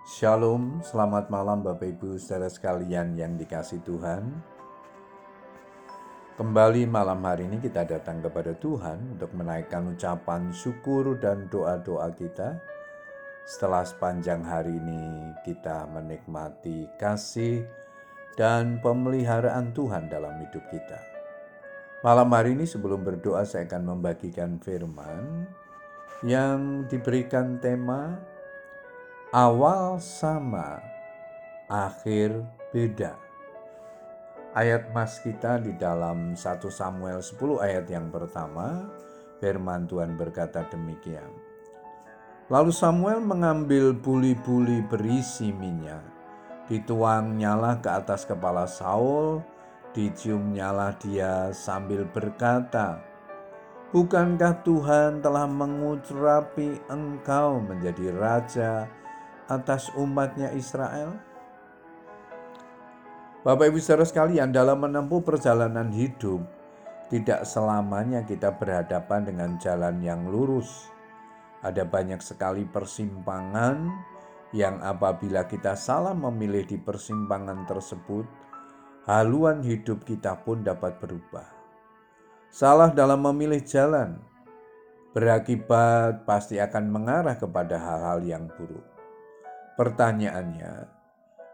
Shalom, selamat malam Bapak Ibu saudara sekalian yang dikasih Tuhan. Kembali malam hari ini kita datang kepada Tuhan untuk menaikkan ucapan syukur dan doa-doa kita. Setelah sepanjang hari ini kita menikmati kasih dan pemeliharaan Tuhan dalam hidup kita. Malam hari ini sebelum berdoa saya akan membagikan firman yang diberikan tema awal sama, akhir beda. Ayat mas kita di dalam 1 Samuel 10 ayat yang pertama, firman Tuhan berkata demikian. Lalu Samuel mengambil buli-buli berisi minyak, dituang nyala ke atas kepala Saul, dicium nyala dia sambil berkata, Bukankah Tuhan telah mengucurapi engkau menjadi raja atas umatnya Israel? Bapak Ibu saudara sekalian, dalam menempuh perjalanan hidup, tidak selamanya kita berhadapan dengan jalan yang lurus. Ada banyak sekali persimpangan yang apabila kita salah memilih di persimpangan tersebut, haluan hidup kita pun dapat berubah. Salah dalam memilih jalan berakibat pasti akan mengarah kepada hal-hal yang buruk. Pertanyaannya,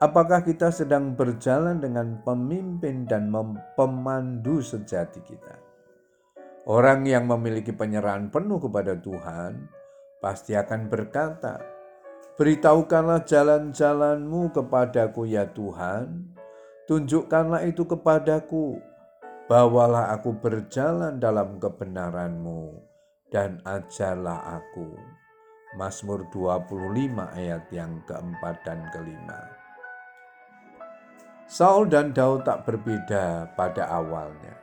apakah kita sedang berjalan dengan pemimpin dan pemandu sejati kita? Orang yang memiliki penyerahan penuh kepada Tuhan pasti akan berkata, Beritahukanlah jalan-jalanmu kepadaku ya Tuhan, tunjukkanlah itu kepadaku, bawalah aku berjalan dalam kebenaranmu, dan ajarlah aku. Mazmur 25 ayat yang keempat dan kelima. Saul dan Daud tak berbeda pada awalnya.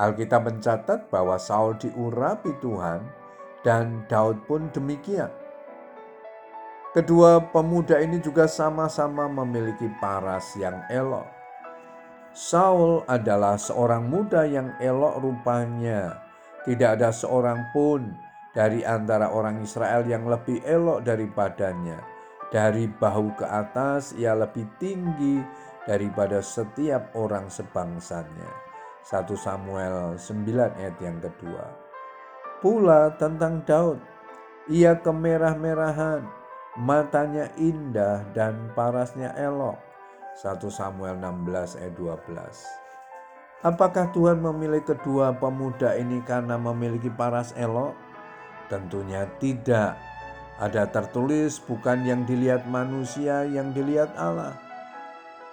Alkitab mencatat bahwa Saul diurapi Tuhan dan Daud pun demikian. Kedua pemuda ini juga sama-sama memiliki paras yang elok. Saul adalah seorang muda yang elok rupanya. Tidak ada seorang pun dari antara orang Israel yang lebih elok daripadanya. Dari bahu ke atas ia lebih tinggi daripada setiap orang sebangsanya. 1 Samuel 9 ayat yang kedua. Pula tentang Daud, ia kemerah-merahan, matanya indah dan parasnya elok. 1 Samuel 16 ayat 12. Apakah Tuhan memilih kedua pemuda ini karena memiliki paras elok? Tentunya tidak. Ada tertulis bukan yang dilihat manusia, yang dilihat Allah.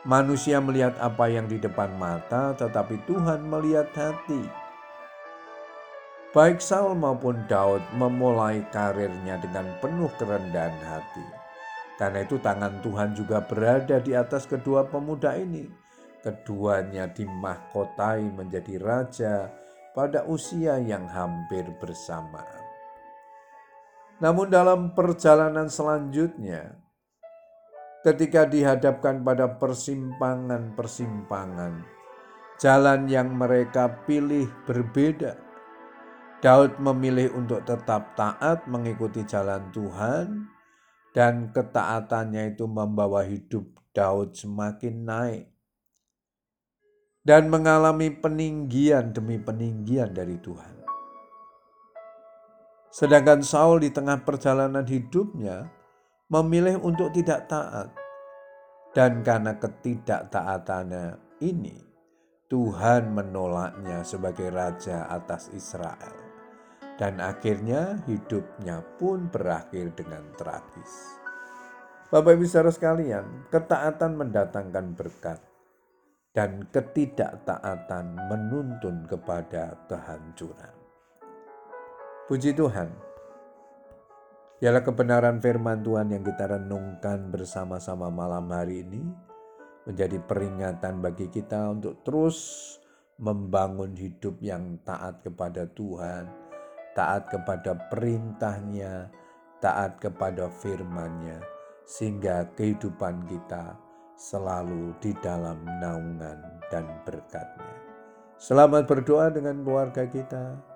Manusia melihat apa yang di depan mata, tetapi Tuhan melihat hati. Baik Saul maupun Daud memulai karirnya dengan penuh kerendahan hati. Karena itu tangan Tuhan juga berada di atas kedua pemuda ini. Keduanya dimahkotai menjadi raja pada usia yang hampir bersamaan. Namun dalam perjalanan selanjutnya, ketika dihadapkan pada persimpangan-persimpangan, jalan yang mereka pilih berbeda. Daud memilih untuk tetap taat mengikuti jalan Tuhan dan ketaatannya itu membawa hidup Daud semakin naik dan mengalami peninggian demi peninggian dari Tuhan. Sedangkan Saul di tengah perjalanan hidupnya memilih untuk tidak taat. Dan karena ketidaktaatannya ini, Tuhan menolaknya sebagai raja atas Israel. Dan akhirnya hidupnya pun berakhir dengan tragis. Bapak Ibu saudara sekalian, ketaatan mendatangkan berkat dan ketidaktaatan menuntun kepada kehancuran. Puji Tuhan. Ialah kebenaran firman Tuhan yang kita renungkan bersama-sama malam hari ini menjadi peringatan bagi kita untuk terus membangun hidup yang taat kepada Tuhan, taat kepada perintahnya, taat kepada firman-Nya, sehingga kehidupan kita selalu di dalam naungan dan berkatnya. Selamat berdoa dengan keluarga kita.